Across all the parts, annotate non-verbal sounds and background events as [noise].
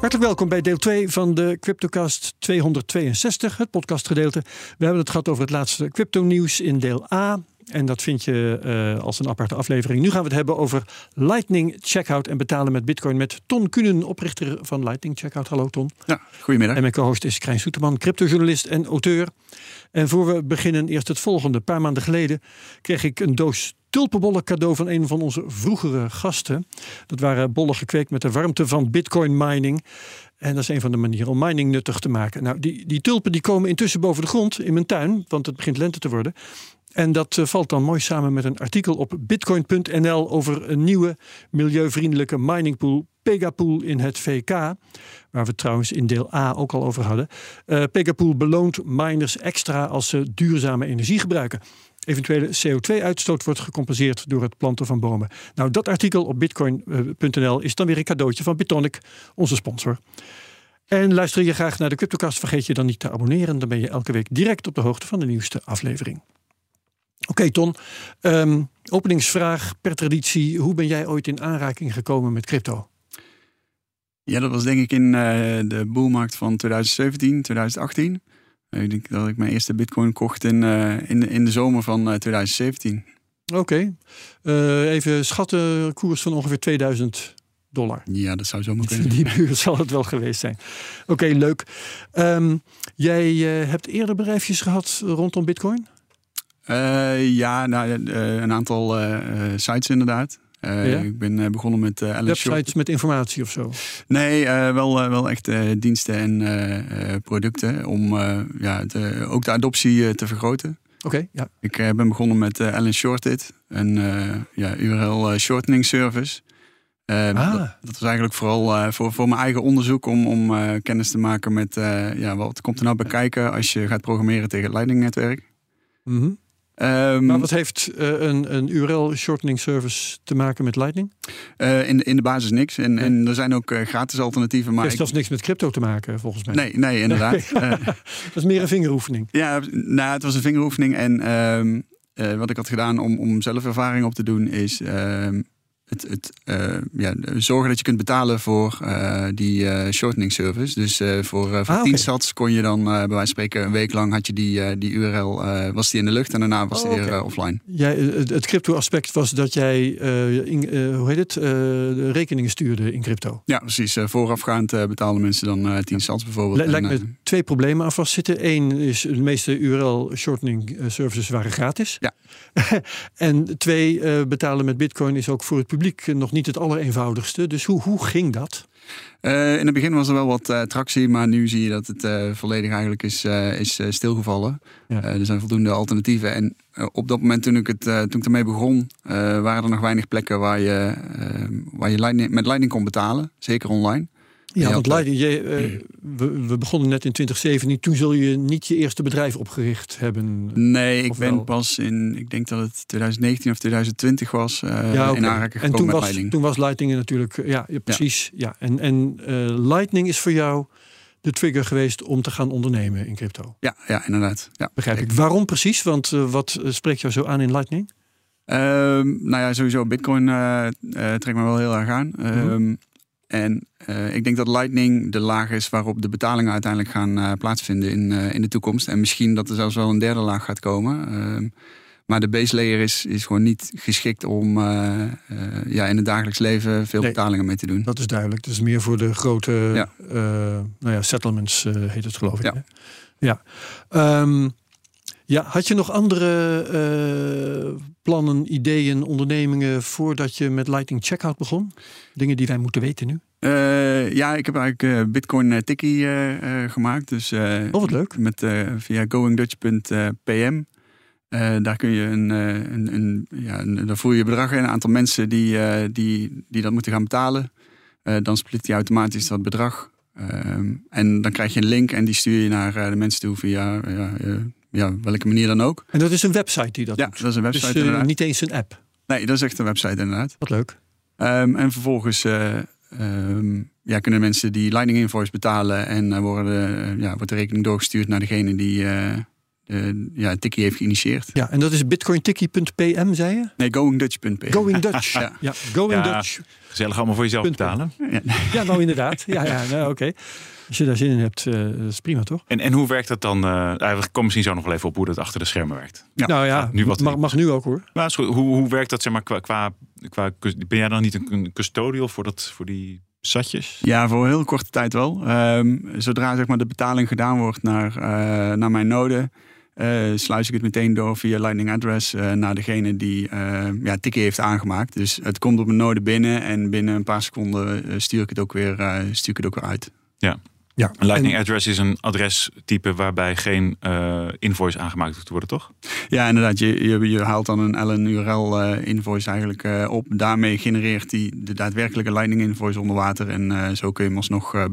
Hartelijk welkom bij deel 2 van de CryptoCast 262, het podcastgedeelte. We hebben het gehad over het laatste crypto-nieuws in deel A. En dat vind je uh, als een aparte aflevering. Nu gaan we het hebben over Lightning Checkout en betalen met Bitcoin met Ton Kunen, oprichter van Lightning Checkout. Hallo Ton. Ja, goedemiddag. En mijn co-host is Krijn Soeterman, cryptojournalist en auteur. En voor we beginnen, eerst het volgende. Een paar maanden geleden kreeg ik een doos tulpenbollen cadeau van een van onze vroegere gasten. Dat waren bollen gekweekt met de warmte van bitcoin mining. En dat is een van de manieren om mining nuttig te maken. Nou, die, die tulpen die komen intussen boven de grond in mijn tuin, want het begint lente te worden. En dat uh, valt dan mooi samen met een artikel op bitcoin.nl over een nieuwe milieuvriendelijke miningpool, Pegapool in het VK. Waar we trouwens in deel A ook al over hadden. Uh, Pegapool beloont miners extra als ze duurzame energie gebruiken. Eventuele CO2-uitstoot wordt gecompenseerd door het planten van bomen. Nou, dat artikel op bitcoin.nl is dan weer een cadeautje van Bitonic, onze sponsor. En luister je graag naar de CryptoCast, vergeet je dan niet te abonneren. Dan ben je elke week direct op de hoogte van de nieuwste aflevering. Oké, Ton. Um, openingsvraag per traditie. Hoe ben jij ooit in aanraking gekomen met crypto? Ja, dat was denk ik in uh, de boelmarkt van 2017, 2018. Ik denk dat ik mijn eerste bitcoin kocht in, uh, in, de, in de zomer van 2017. Oké. Okay. Uh, even schatten, koers van ongeveer 2000 dollar. Ja, dat zou zo moeten kunnen. Die buurt [laughs] zal het wel geweest zijn. Oké, okay, leuk. Um, jij uh, hebt eerder bedrijfjes gehad rondom bitcoin? Uh, ja, nou, een aantal sites inderdaad. Uh, ja? Ik ben begonnen met uh, Websites met informatie of zo? Nee, uh, wel, wel echt diensten en producten om ja, de, ook de adoptie te vergroten. Oké, okay, ja. Ik ben begonnen met Alan Shorted, een ja, URL shortening service. Ah. Dat, dat, was eigenlijk vooral voor, voor mijn eigen onderzoek om, om kennis te maken met ja, wat komt er nou bij kijken als je gaat programmeren tegen het Lightning-netwerk. Mm -hmm. Um, maar wat heeft uh, een, een URL-shortening service te maken met Lightning? Uh, in, in de basis niks. En, en er zijn ook uh, gratis alternatieven. Maar het heeft zelfs niks met crypto te maken, volgens mij. Nee, nee inderdaad. [laughs] dat is meer een vingeroefening. Ja, nou, het was een vingeroefening. En um, wat ik had gedaan om, om zelf ervaring op te doen, is um, het, het uh, ja, zorgen dat je kunt betalen voor uh, die uh, shortening service. Dus voor, voor ah, 10 okay. sats kon je dan bij wijze van spreken een week lang had je die, die URL was die in de lucht en daarna was oh, die weer offline. Jij, het, crypto aspect was dat jij in, hoe heet het, de rekeningen stuurde in crypto. Ja, precies. voorafgaand betalen mensen dan 10 sats bijvoorbeeld. L lijkt me twee problemen aan vastzitten. Eén is de meeste URL shortening services waren gratis. Ja. [laughs] en twee, betalen met bitcoin is ook voor het publiek nog niet het allereenvoudigste. Dus hoe, hoe ging dat? Uh, in het begin was er wel wat uh, tractie, maar nu zie je dat het uh, volledig eigenlijk is, is stilgevallen. Ja. er zijn voldoende alternatieven. En op dat moment toen ik, het, toen ik ermee begon, waren er nog weinig plekken waar je, waar je lightning, met Lightning kon betalen. Zeker online. Ja, want Lightning, je, uh, we, we, begonnen net in 2017. Toen zul je niet je eerste bedrijf opgericht hebben. Nee, ik ben wel? pas in, ik denk dat het 2019 of 2020 was, uh, ja, okay. in aanraking En toen met was, Lightning. toen was Lightning natuurlijk, ja, ja precies. Ja. ja. En, en uh, Lightning is voor jou de trigger geweest om te gaan ondernemen in crypto. Ja, ja inderdaad. Ja, Begrijp ik. Waarom precies? Want wat spreekt jou zo aan in Lightning? Um, nou ja, sowieso Bitcoin trekt me wel heel erg aan. Mm -hmm. En uh, ik denk dat Lightning de laag is waarop de betalingen uiteindelijk gaan uh, plaatsvinden in, uh, in de toekomst. En misschien dat er zelfs wel een derde laag gaat komen. Ehm, maar de base layer is, is gewoon niet geschikt om ja, in het dagelijks leven veel nee, betalingen mee te doen. Dat is duidelijk. Het is meer voor de grote ja. nou ja, settlements heet het geloof ik. Ja. Hè? ja. Um, ja, had je nog andere uh, plannen, ideeën, ondernemingen voordat je met Lightning Checkout begon? Dingen die wij moeten weten nu? Uh, ja, ik heb eigenlijk uh, Bitcoin Tikkie gemaakt. Dus, oh, wat leuk. Met, via goingdutch.pm. daar kun je een, een, een, ja, een, daar voer je bedrag in, een aantal mensen die, die, die dat moeten gaan betalen. dan split hij automatisch dat bedrag. Ehm, en dan krijg je een link en die stuur je naar de mensen toe via ja, welke manier dan ook. En dat is een website die dat Ja, doet? dat is een website Dus eh, niet eens een app. Nee, dat is echt een website inderdaad. Wat leuk. Ehm, en vervolgens eh, ehm, ja, kunnen mensen die Lightning Invoice betalen en eh, worden, ja, wordt de rekening doorgestuurd naar degene die ja, het tikkie heeft geïnitieerd. Ja, en dat is bitcointikkie.pm, zei je? Nee, goingdutch.p. Going Dutch. [laughs] ja. Ja. Going Ja. Dutch. Gezellig allemaal voor jezelf Punt. betalen. Ja, Ja, nou inderdaad. Ja, ja nou, oké. [laughs] Als je daar zin in hebt, eh is prima toch? En, en hoe werkt dat dan? eh we komen misschien zo nog wel even op hoe dat achter de schermen werkt. Ja. nou ja, gaat nu wat mag, mag nu ook hoor. Maar goed. hoe, hoe werkt dat zeg maar, qua, qua, qua... Ben jij dan niet een, een custodial voor, dat, voor die satjes? Ja, voor een heel korte tijd wel. Ehm, zodra zeg maar, de betaling gedaan wordt naar, eh, naar mijn node, eh, sluis ik het meteen door via Lightning Address eh, naar degene die eh ja, tikkie heeft aangemaakt. Dus het komt op mijn node binnen en binnen een paar seconden eh, stuur, ik het ook weer, eh, stuur ik het ook weer uit. Ja. Een Lightning En- address is een adrestype waarbij geen eh, invoice aangemaakt hoeft te worden, toch? Ja, inderdaad. Je, je, je haalt dan een LN URL eh, invoice eigenlijk eh, op. Daarmee genereert hij de daadwerkelijke Lightning invoice onder water. En eh, zo kun je hem alsnog eh,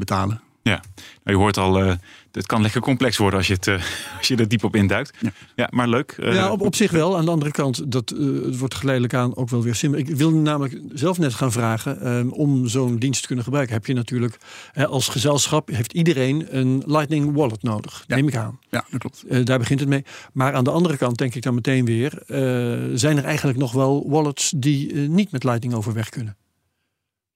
betalen. Nou, je hoort al, eh, het kan lekker complex worden als je, het, eh, [laughs] als je er diep op induikt. Ja. Ja, maar leuk. Eh, ja, op, op zich wel. Aan de andere kant, dat, het wordt geleidelijk aan ook wel weer simpeler. Ik wilde namelijk zelf net gaan vragen, ehm, om zo'n dienst te kunnen gebruiken, heb je natuurlijk als gezelschap, heeft iedereen een Lightning Wallet nodig, Ja. neem ik aan. Ja, dat klopt. Eh, daar begint het mee. Maar aan de andere kant denk ik dan meteen weer, eh, zijn er eigenlijk nog wel wallets die niet met Lightning overweg kunnen?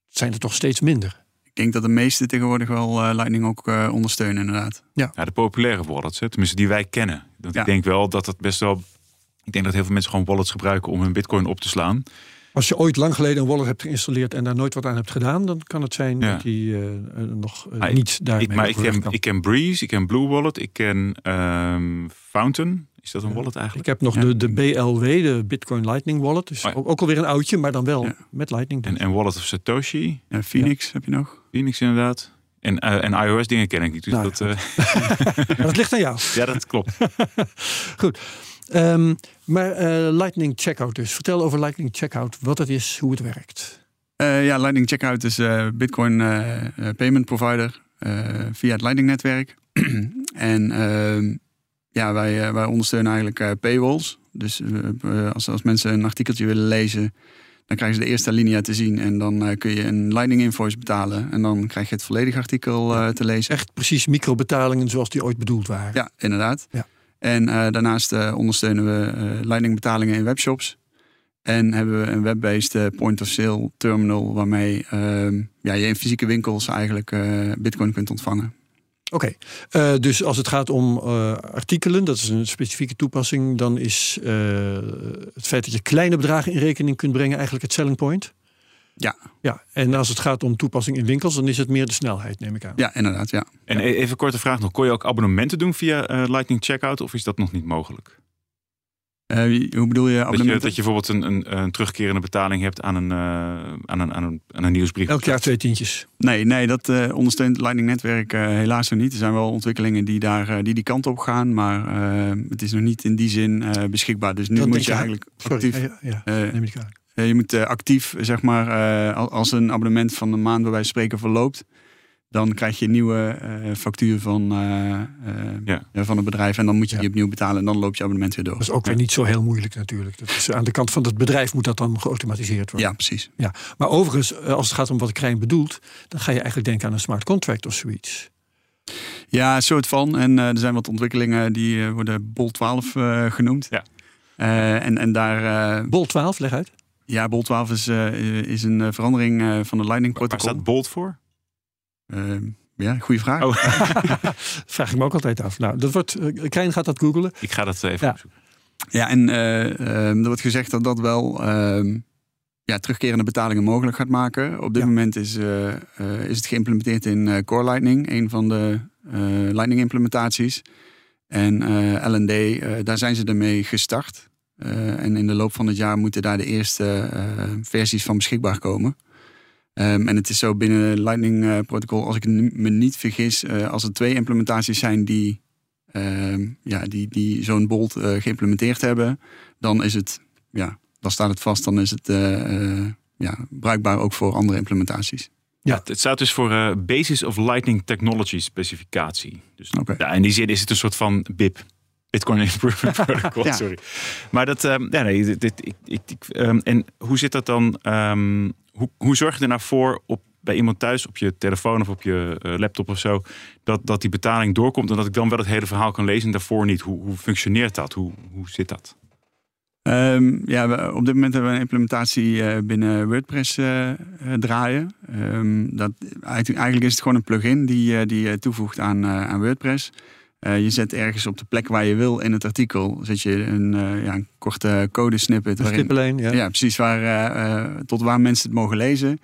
Het zijn er toch steeds minder. Ik denk dat de meeste tegenwoordig wel eh, Lightning ook eh, ondersteunen, inderdaad. Ja, de populaire wallets, hè, tenminste die wij kennen. Dat Ja. Ik denk wel dat het best wel. Ik denk dat heel veel mensen gewoon wallets gebruiken om hun bitcoin op te slaan. Als je ooit lang geleden een wallet hebt geïnstalleerd en daar nooit wat aan hebt gedaan, dan kan het zijn Ja. dat die eh, nog niet daarmee Ik, maar ik ken, kan. ik ken Breeze, ik ken Blue Wallet, ik ken ehm, Fountain. Is dat een wallet Ik eigenlijk? heb nog Ja. de, de BLW, de Bitcoin Lightning Wallet. Dus Oh ja. ook, alweer een oudje, maar dan wel Ja. met Lightning. En, en Wallet of Satoshi, Ja, Phoenix heb je nog. Phoenix inderdaad. En, eh, en iOS dingen ken ik niet. Dus Nou, dat, eh, [laughs] dat ligt aan jou. ja, dat klopt. [laughs] Ehm, maar eh, Lightning Checkout dus. Vertel over Lightning Checkout, wat het is, hoe het werkt. Eh, ja, Lightning Checkout is eh, Bitcoin payment provider eh, via het Lightning netwerk. [clears throat] en ehm, ja, wij, eh, wij ondersteunen eigenlijk eh, paywalls. Dus eh, als, als mensen een artikeltje willen lezen, dan krijgen ze de eerste alinea te zien. En dan kun je een Lightning invoice betalen. En dan krijg je het volledige artikel te lezen. Echt precies microbetalingen zoals die ooit bedoeld waren. Ja, inderdaad. Ja. En daarnaast ondersteunen we Lightning betalingen in webshops. En hebben we een web-based point-of-sale terminal waarmee ehm, ja, je in fysieke winkels eigenlijk bitcoin kunt ontvangen. Oké, eh, dus als het gaat om eh, artikelen, dat is een specifieke toepassing, dan is eh, het feit dat je kleine bedragen in rekening kunt brengen eigenlijk het selling point. Ja. Ja, en als het gaat om toepassing in winkels, dan is het meer de snelheid, neem ik aan. Ja, inderdaad. Ja. En e- even een korte vraag nog. Kon je ook abonnementen doen via eh, Lightning Checkout of is dat nog niet mogelijk? Eh, hoe bedoel je Dat je, dat je bijvoorbeeld een, een, een terugkerende betaling hebt aan een, eh, aan een, aan een, aan een nieuwsbrief. Elk jaar twee tientjes. Nee, nee, dat eh, ondersteunt het Lightning netwerk eh, helaas nog niet. Er zijn wel ontwikkelingen die daar, eh, die, die kant op gaan, maar het is nog niet in die zin eh, beschikbaar. Dus nu moet je eigenlijk Sorry, actief... ja, ja, neem je moet eh, actief, zeg maar, eh, al- als een abonnement van een maand bij wijze van spreken verloopt, dan krijg je een nieuwe eh, factuur van, eh, eh, Ja. ja, van het bedrijf en dan moet je Ja. die opnieuw betalen en dan loopt je abonnement weer door. Dat is ook weer niet zo heel moeilijk natuurlijk. Dat is, aan de kant van het bedrijf moet dat dan geautomatiseerd worden. Ja, precies. Maar overigens, als het gaat om wat Krijn bedoelt, dan ga je eigenlijk denken aan een smart contract of zoiets. Ja, een soort van. En er zijn wat ontwikkelingen die eh, worden Bol 12 eh, genoemd. Ja. Eh, en, en daar, eh, Bol 12, leg uit. ja, Bol 12 is, eh, is een verandering eh, van het Lightning Waar protocol. staat Bolt voor? Eh, ja, goede vraag. Oh. [laughs] Vraag ik me ook altijd af. Nou, dat wordt, eh, Krijn gaat dat googelen. Ik ga dat even Ja. opzoeken. Ja, en eh, ehm, er wordt gezegd dat dat wel ehm, ja, terugkerende betalingen mogelijk gaat maken. Op dit Ja. moment is, eh, is het geïmplementeerd in Core Lightning, een van de eh, Lightning implementaties. En eh, LND, daar zijn ze ermee gestart. Eh, en in de loop van het jaar moeten daar de eerste eh, versies van beschikbaar komen. Ehm, en het is zo binnen Lightning eh, protocol, als ik me niet vergis, eh, als er twee implementaties zijn die, ehm, ja, die, die zo'n bolt eh, geïmplementeerd hebben, dan is het, ja, dan staat het vast, dan is het ja, bruikbaar ook voor andere implementaties. Ja. Het staat dus voor eh, Basis of Lightning Technology specificatie. Dus Oké. ja, in die zin is het een soort van BIP. Bitcoin Improvement Protocol, [laughs] Ja. sorry. Maar dat, ehm, ja, nee, dit, dit- ik, ik, ehm, en hoe zit dat dan? ehm, hoe, hoe zorg je er nou voor op, bij iemand thuis op je telefoon of op je eh, laptop of zo, dat, dat die betaling doorkomt en dat ik dan wel het hele verhaal kan lezen en daarvoor niet? Hoe, hoe functioneert dat? Hoe, hoe zit dat? Ja, we- op dit moment hebben we een implementatie eh, binnen WordPress eh, draaien. Dat, eigenlijk is het gewoon een plugin die, eh, die je toevoegt aan, aan WordPress. Eh, je zet ergens op de plek waar je wil in het artikel zet je een, eh, ja, een korte codesnippet. Een waarin- stippelijn, ja. ja. precies waar, eh, tot waar mensen het mogen lezen.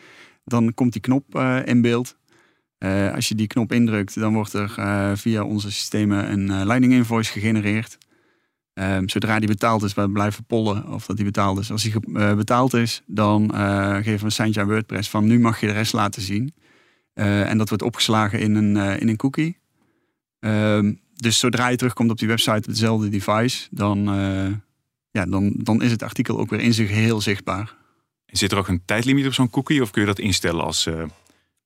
Dan komt die knop in beeld. Als je die knop indrukt, dan wordt er via onze systemen een Lightning invoice gegenereerd. Ehm, zodra die betaald is, we blijven pollen of dat die betaald is. Als die betaald is, dan geven we een seintje aan WordPress van nu mag je de rest laten zien. En dat wordt opgeslagen in een, in een cookie. Ehm, dus zodra je terugkomt op die website op dezelfde device, dan, eh, ja, dan, dan is het artikel ook weer in zijn geheel zichtbaar. En zit er ook een tijdlimiet op zo'n cookie of kun je dat instellen als, eh,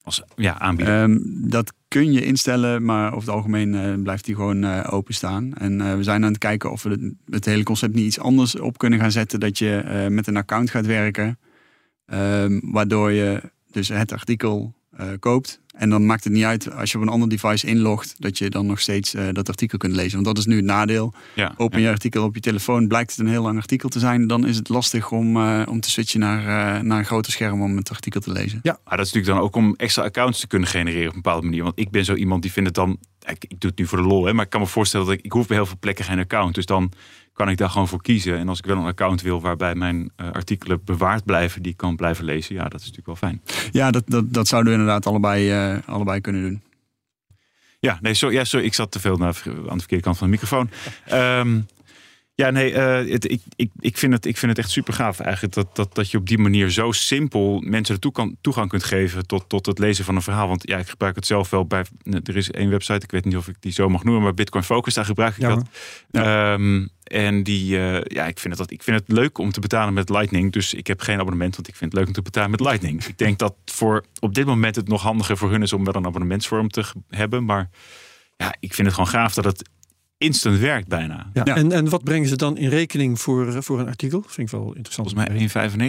als ja, aanbieder? Ehm, dat kun je instellen, maar over het algemeen eh, blijft die gewoon openstaan. En we zijn aan het kijken of we het, het hele concept niet iets anders op kunnen gaan zetten. Dat je met een account gaat werken, ehm, waardoor je dus het artikel koopt. En dan maakt het niet uit als je op een ander device inlogt, dat je dan nog steeds eh, dat artikel kunt lezen. Want dat is nu het nadeel. ja, Open ja. je artikel op je telefoon, blijkt het een heel lang artikel te zijn. Dan is het lastig om, eh, om te switchen naar, eh, naar een groter scherm om het artikel te lezen. Maar dat is natuurlijk dan ook om extra accounts te kunnen genereren op een bepaalde manier. Want ik ben zo iemand die vindt het dan. Ik, ik doe het nu voor de lol, hè, maar ik kan me voorstellen dat ik, ik hoef bij heel veel plekken geen account. Dus dan kan ik daar gewoon voor kiezen. En als ik wel een account wil waarbij mijn eh, artikelen bewaard blijven, die ik kan blijven lezen, ja, dat is natuurlijk wel fijn. Ja, dat, dat, dat zouden we inderdaad allebei, eh, allebei kunnen doen. Ja, nee, sorry, ja, sorry ik zat te veel naar, aan de verkeerde kant van de microfoon. Ehm, ja, nee, eh, het, ik, ik, ik, vind het, ik vind het echt super gaaf eigenlijk dat, dat, dat je op die manier zo simpel mensen de toegang, toegang kunt geven tot, tot het lezen van een verhaal. Want ja, ik gebruik het zelf wel bij. Er is één website, ik weet niet of ik die zo mag noemen, maar Bitcoin Focus, daar gebruik ik Ja, dat. Ehm, en die, eh, ja, ik vind, het, dat, ik vind het leuk om te betalen met Lightning. Dus ik heb geen abonnement, want ik vind het leuk om te betalen met Lightning. ik denk dat voor op dit moment het nog handiger voor hun is om wel een abonnementsvorm te hebben. Maar ja, ik vind het gewoon gaaf dat het instant werkt bijna. Ja. Ja. En, en wat brengen ze dan in rekening voor, eh, voor een artikel? Vind ik wel interessant. Volgens mij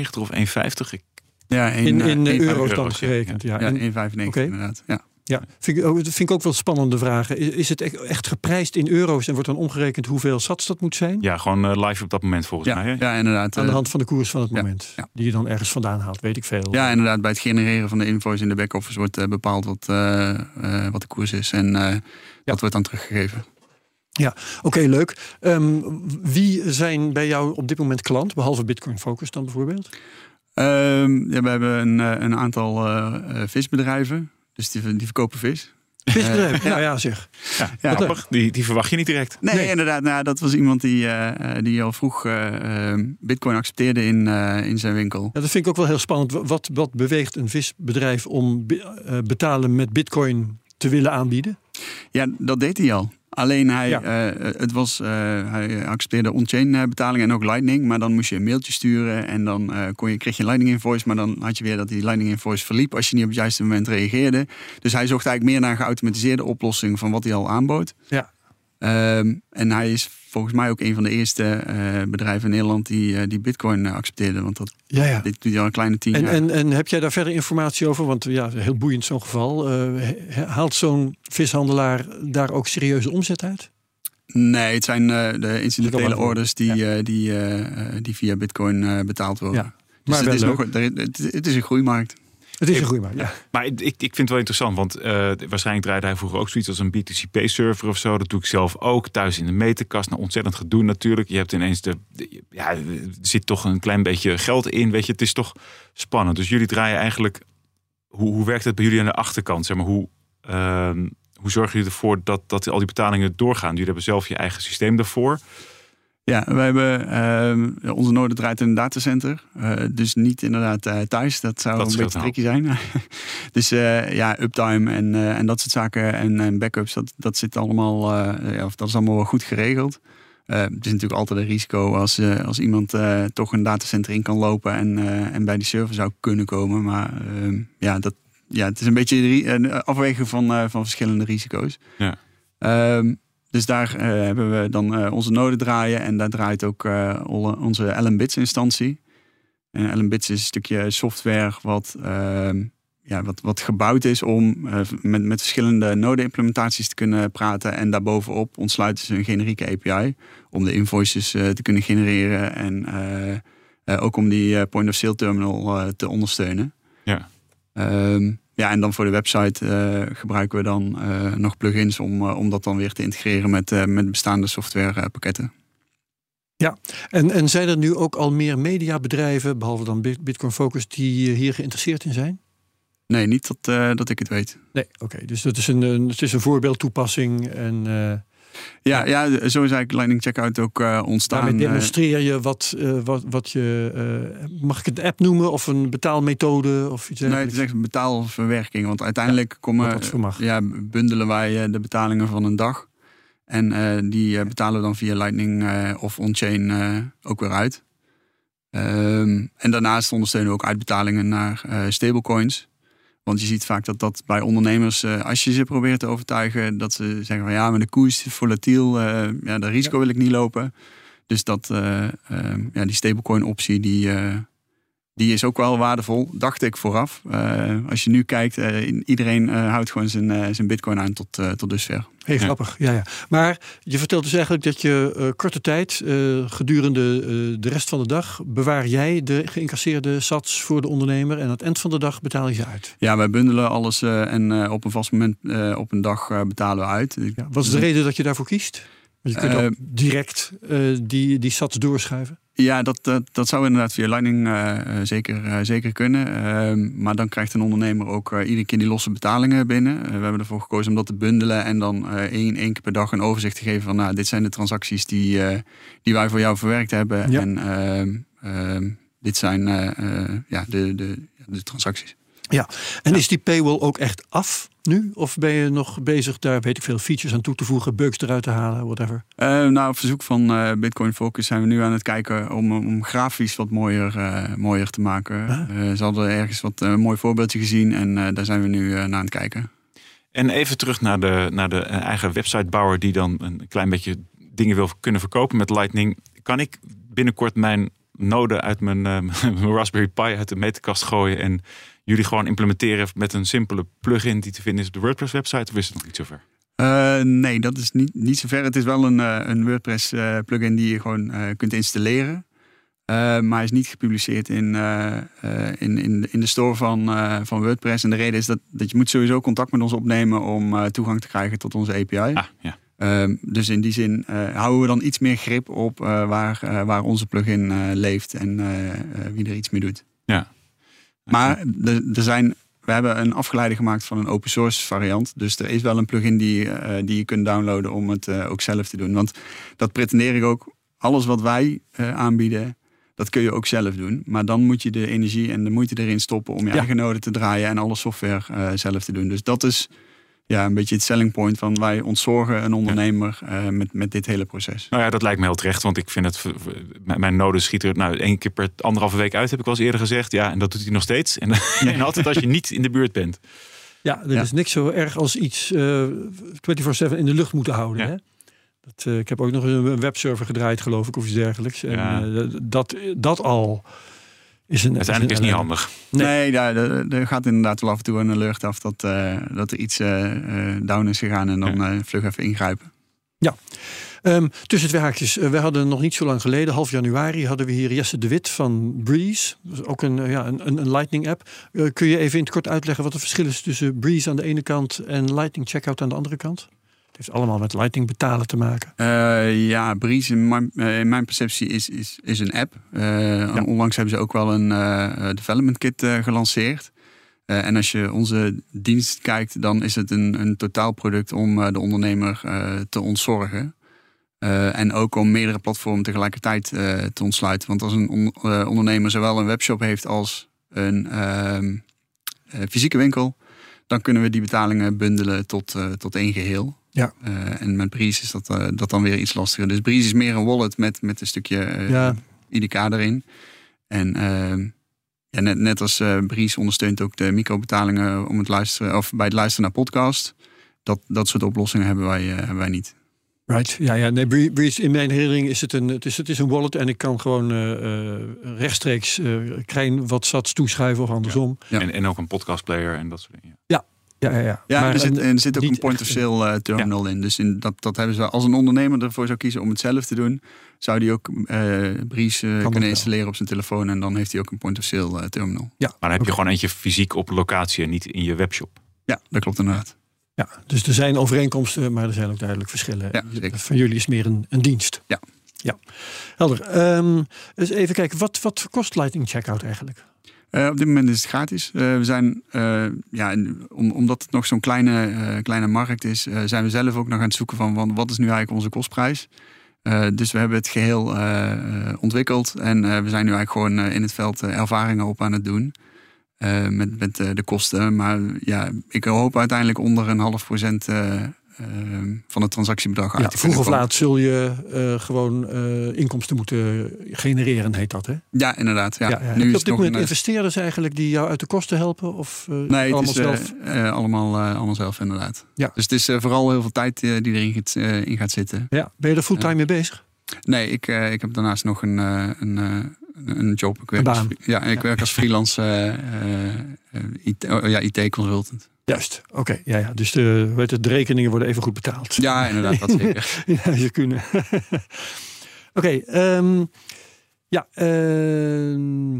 1,95 of 1,50. Ik, Ja, in, eh, in eh, een- euro's dan ja. gerekend. Ja. Ja, En- 1,95 Oké. inderdaad. Ja. Ja, vind ik, ook- dat vind ik ook wel spannende vragen. Is, is het echt- echt geprijsd in euro's en wordt dan omgerekend hoeveel sats dat moet zijn? ja, gewoon eh, live op dat moment volgens Ja, mij. Hè? ja, inderdaad. Aan de hand van de koers van het moment. ja. Die je dan ergens vandaan haalt, weet ik veel. Ja, inderdaad. Bij het genereren van de invoice in de back-office wordt bepaald wat, eh, eh, wat de koers is. En eh, dat wordt dan teruggegeven. Oké, leuk. Ehm, wie zijn bij jou op dit moment klant, behalve Bitcoin Focus dan bijvoorbeeld? Ehm, ja, we hebben een, eh, een aantal eh, eh, visbedrijven. Dus die, die verkopen vis. Visbedrijf. nou ja, zeg. Ja, Ja. grappig. Die, die verwacht je niet direct. Nee, Nee. inderdaad. Nou, dat was iemand die, die al vroeg bitcoin accepteerde in, eh, in zijn winkel. Ja, dat vind ik ook wel heel spannend. Wat, wat beweegt een visbedrijf om eh, betalen met Bitcoin te willen aanbieden? Ja, dat deed hij al. Alleen hij, Ja. eh, het was, eh, hij accepteerde on-chain eh, betalingen en ook Lightning. Maar dan moest je een mailtje sturen en dan kon je, kreeg je een Lightning invoice. Maar dan had je weer dat die Lightning invoice verliep als je niet op het juiste moment reageerde. Dus hij zocht eigenlijk meer naar een geautomatiseerde oplossing van wat hij al aanbood. Ja. Ehm, en hij is volgens mij ook een van de eerste eh, bedrijven in Nederland die, eh, die Bitcoin eh, accepteerde. Want dat, Ja, ja. dit doet hij al een kleine tien En, jaar. en, en heb jij daar verder informatie over? Want ja, heel boeiend zo'n geval. Haalt zo'n vishandelaar daar ook serieuze omzet uit? Nee, het zijn de incidentele orders die, die, die via Bitcoin betaald worden. Ja, Dus maar het, is leuk. nog, het, het is een groeimarkt. Het is een groeimarkt. Ja. Maar ik, ik vind het wel interessant, want eh, waarschijnlijk draaide hij vroeger ook zoiets als een BTCP-server of zo. Dat doe ik zelf ook thuis in de meterkast. Nou, ontzettend gedoe natuurlijk. Je hebt ineens de, de- ja, er zit toch een klein beetje geld in, weet je. Het is toch spannend. Dus jullie draaien eigenlijk, hoe, hoe werkt het bij jullie aan de achterkant? Zeg maar, hoe, ehm, hoe zorgen jullie ervoor dat, dat al die betalingen doorgaan? Jullie hebben zelf je eigen systeem daarvoor. Ja, we hebben ehm, onze Noorden draait in een datacenter. eh, dus niet inderdaad eh, thuis. Dat zou Dat een beetje tricky zijn. [laughs] dus eh, ja, uptime en, en dat soort zaken en, en backups, dat, dat zit allemaal, ja, of dat is allemaal wel goed geregeld. Het is natuurlijk altijd een risico als, als iemand toch een datacenter in kan lopen en, en bij die server zou kunnen komen. Maar ehm, ja, dat, ja, het is een beetje een afweging van, van verschillende risico's. Ja. Ehm, dus daar hebben we dan onze node draaien en daar draait ook onze LM-bits instantie. En LM-bits is een stukje software wat ehm, ja, wat, wat gebouwd is om met, met verschillende node-implementaties te kunnen praten. En daarbovenop ontsluiten ze een generieke API om de invoices te kunnen genereren. En ook om die point-of-sale terminal te ondersteunen. Ja. Um, ja, en dan voor de website gebruiken we dan nog plugins om, om dat dan weer te integreren met, met bestaande softwarepakketten. Ja, en, en zijn er nu ook al meer mediabedrijven, behalve dan Bitcoin Focus, die hier geïnteresseerd in zijn? Nee, niet dat, dat ik het weet. Nee, oké. Dus dat is een, het is een voorbeeldtoepassing. En, ja, ja, zo is eigenlijk Lightning Checkout ook uh, ontstaan. Daarmee demonstreer je wat, wat, wat je... mag ik het app noemen of een betaalmethode of iets Nee, het is echt een betaalverwerking. Want uiteindelijk komen, ja, bundelen wij de betalingen van een dag. En die betalen we dan via Lightning of on-chain ook weer uit. Um, en daarnaast ondersteunen we ook uitbetalingen naar stablecoins. Want je ziet vaak dat dat bij ondernemers, uh, als je ze probeert te overtuigen, dat ze zeggen van ja, maar de koers is volatiel, uh, ja, dat risico wil ik niet lopen. Dus dat, uh, ja, die stablecoin optie, die, die is ook wel waardevol, dacht ik vooraf. Uh, als je nu kijkt, uh, iedereen uh, houdt gewoon zijn, zijn bitcoin aan tot, tot dusver. Heel ja. grappig, ja, ja. Maar je vertelt dus eigenlijk dat je korte tijd, gedurende de rest van de dag, bewaar jij de geïncasseerde sats voor de ondernemer en aan het eind van de dag betaal je ze uit. Ja, wij bundelen alles en op een vast moment op een dag betalen we uit. Ja, wat is de reden dat je daarvoor kiest? Je kunt ook direct die, die sats doorschuiven. Ja, dat, dat, dat zou inderdaad via Lightning uh, zeker, uh, zeker kunnen. Uh, maar dan krijgt een ondernemer ook iedere keer die losse betalingen binnen. we hebben ervoor gekozen om dat te bundelen en dan één, één keer per dag een overzicht te geven van nou, dit zijn de transacties die, die wij voor jou verwerkt hebben. Ja. En ehm, ehm, dit zijn ja, de, de, de transacties. Ja, en is die paywall ook echt af nu? Of ben je nog bezig daar, weet ik veel, features aan toe te voegen, bugs eruit te halen, whatever? Uh, nou, op verzoek van uh, Bitcoin Focus zijn we nu aan het kijken om, om grafisch wat mooier, uh, mooier te maken. Ah. ze hadden ergens wat een mooi voorbeeldje gezien en daar zijn we nu naar aan het kijken. En even terug naar de, naar de eigen websitebouwer die dan een klein beetje dingen wil kunnen verkopen met Lightning. Kan ik binnenkort mijn node uit mijn, [laughs] mijn Raspberry Pi uit de meterkast gooien en jullie gewoon implementeren met een simpele plugin die te vinden is op de WordPress website? Of is het nog niet zover? Uh, nee, dat is niet, niet zover. Het is wel een, uh, een WordPress uh, plugin die je gewoon kunt installeren. maar is niet gepubliceerd in, in, in, in de store van, van WordPress. En de reden is dat, dat je moet sowieso contact met ons opnemen om toegang te krijgen tot onze API. Ah, ja. Ehm, dus in die zin houden we dan iets meer grip op waar, waar onze plugin leeft en wie er iets mee doet. Ja, maar er zijn, we hebben een afgeleide gemaakt van een open source variant. Dus er is wel een plugin die, uh, die je kunt downloaden om het uh, ook zelf te doen. Want dat pretendeer ik ook. Alles wat wij uh, aanbieden, dat kun je ook zelf doen. Maar dan moet je de energie en de moeite erin stoppen om je ja. eigen node te draaien en alle software zelf te doen. Dus dat is ja, een beetje het selling point van wij ontzorgen een ondernemer ja. uh, met, met dit hele proces. Nou ja, dat lijkt me heel terecht, want ik vind het, mijn noden schieten er nou één keer per anderhalve week uit, heb ik al eens eerder gezegd. Ja, en dat doet hij nog steeds. En, [laughs] ja. en altijd als je niet in de buurt bent. Ja, er is niks zo erg als iets uh, eh, 24-7 in de lucht moeten houden. Hè? Dat, uh, ik heb ook nog een webserver gedraaid, geloof ik, of iets dergelijks. En dat, dat al is een, Uiteindelijk is, het niet handig. Nee, nee er gaat inderdaad wel af en toe een alert af dat, uh, dat er iets uh, down is gegaan en dan ja. vlug even ingrijpen. Ja. Um, tussen twee haakjes. we hadden nog niet zo lang geleden, half januari, hadden we hier Jesse de Wit van Breeze. Ook een, ja, een, een Lightning app. kun je even in het kort uitleggen wat het verschil is tussen Breeze aan de ene kant en Lightning Checkout aan de andere kant? Heeft allemaal met Lightning betalen te maken. Uh, ja, Breeze in mijn, uh, in mijn, perceptie is, is, is een app. Uh, ja. Onlangs hebben ze ook wel een development kit gelanceerd. en als je onze dienst kijkt, dan is het een, een totaalproduct om de ondernemer te ontzorgen. en ook om meerdere platformen tegelijkertijd te ontsluiten. Want als een on, ondernemer zowel een webshop heeft als een ehm, fysieke winkel, dan kunnen we die betalingen bundelen tot, tot één geheel. Ja. Uh, en met Breeze is dat, uh, dat dan weer iets lastiger. Dus Breeze is meer een wallet met, met een stukje uh, ja. IDK erin. En ehm, ja, net, net als Breeze ondersteunt ook de microbetalingen om het luisteren, of bij het luisteren naar podcast. Dat, dat soort oplossingen hebben wij, hebben wij niet. Right, ja, ja. Nee, Bree- Breeze, in mijn herinnering is het een, het is, het is een wallet en ik kan gewoon eh, eh, rechtstreeks eh klein wat sats toeschuiven of andersom. Ja. En, en ook een podcastplayer en dat soort dingen. Ja. Ja, ja, ja. Ja, Maar er, zit, er zit ook een point-of-sale eh, terminal in. Dus in dat, dat hebben ze, als een ondernemer ervoor zou kiezen om het zelf te doen, zou die ook eh Breeze eh, dat wel. kunnen installeren op zijn telefoon. En dan heeft hij ook een point-of-sale eh, terminal. ja, Maar dan heb je gewoon eentje fysiek op locatie en niet in je webshop. Ja, dat klopt inderdaad. Ja, dus er zijn overeenkomsten, maar er zijn ook duidelijk verschillen. Ja, zeker. Van jullie is meer een, een dienst. Ja. Ja, helder. Ehm, dus even kijken, wat, wat kost Lightning Checkout eigenlijk? Eh, op dit moment is het gratis. Eh, we zijn, eh, ja, om, omdat het nog zo'n kleine, kleine markt is, zijn we zelf ook nog aan het zoeken van, wat is nu eigenlijk onze kostprijs. Dus we hebben het geheel eh, eh, ontwikkeld en we zijn nu eigenlijk gewoon in het veld ervaringen op aan het doen. met met de kosten. Maar ja, ik hoop uiteindelijk onder een half procent van het transactiebedrag uit Ja, vroeg of laat zul je eh, gewoon eh, inkomsten moeten genereren, heet dat hè? Ja, inderdaad. Ja. Heb Nu je is op dit moment een, investeerders eigenlijk die jou uit de kosten helpen? Of eh, Nee, allemaal is eh, zelf? eh, allemaal, eh, allemaal zelf inderdaad. Ja. Dus het is eh, vooral heel veel tijd eh, die erin gaat, eh, in gaat zitten. Ja, ben je er fulltime mee bezig? Nee, ik, eh, ik heb daarnaast nog een, eh, een, eh, een job. Ik werk Een als, ja, ik Ja. werk als freelance eh, eh, eh, IT, oh, ja, IT-consultant. Juist, oké. Ja, ja. Dus de, weet het, de rekeningen worden even goed betaald. Ja, inderdaad, dat zeker. [laughs] ja, ze kunnen. [laughs] Oké, ehm, ja. ehm,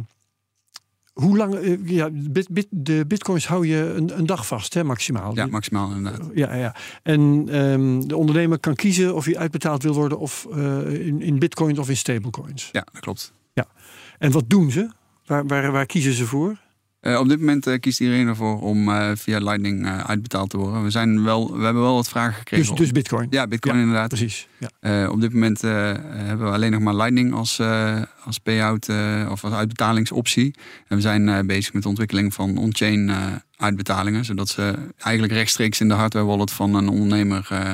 hoe lang? eh, ja, bit, bit, de bitcoins hou je een, een dag vast, hè, maximaal. Ja, maximaal inderdaad. ja, ja. En ehm, de ondernemer kan kiezen of hij uitbetaald wil worden of eh, in, in bitcoins of in stablecoins. Ja, dat klopt. En wat doen ze? Waar, waar, waar kiezen ze voor? Eh, op dit moment eh, kiest iedereen ervoor om eh, via Lightning eh, uitbetaald te worden. We, zijn wel, we hebben wel wat vragen gekregen. Dus, dus bitcoin. ja, Bitcoin Ja, inderdaad. Precies. Ja. Eh, op dit moment eh, hebben we alleen nog maar Lightning als, eh, als payout eh, of als uitbetalingsoptie. En we zijn eh, bezig met de ontwikkeling van on-chain eh, uitbetalingen. Zodat ze eigenlijk rechtstreeks in de hardware wallet van een ondernemer eh,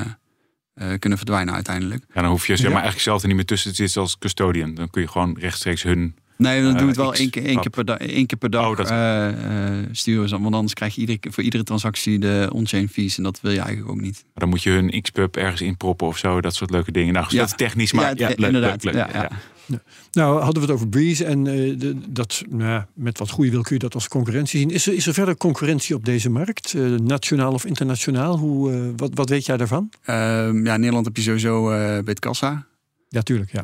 eh, kunnen verdwijnen uiteindelijk. Ja, dan hoef je zeg Ja. maar eigenlijk zelf er niet meer tussen te zitten als custodian. Dan kun je gewoon rechtstreeks hun. Nee, dan Eh, doen we het wel één keer, één keer per, da- één keer per dag Oh, dat- eh, eh, sturen. ze. Want anders krijg je iedere, keer- voor iedere transactie de on-chain fees. En dat wil je eigenlijk ook niet. Dan moet je hun Xpub ergens inproppen of zo. Dat soort leuke dingen. Nou, Ja. dat is technisch, maar Ja, leuk, inderdaad. leuk, leuk. Ja, ja. Nou, hadden we het over Breeze en eh, de, dat, nou, met wat goede wil kun je dat als concurrentie zien. Is er, is er verder concurrentie op deze markt, eh, nationaal of internationaal? Hoe, wat, wat weet jij daarvan? Ehm, ja, in Nederland heb je sowieso eh Bitkassa. Ja, tuurlijk. Ja.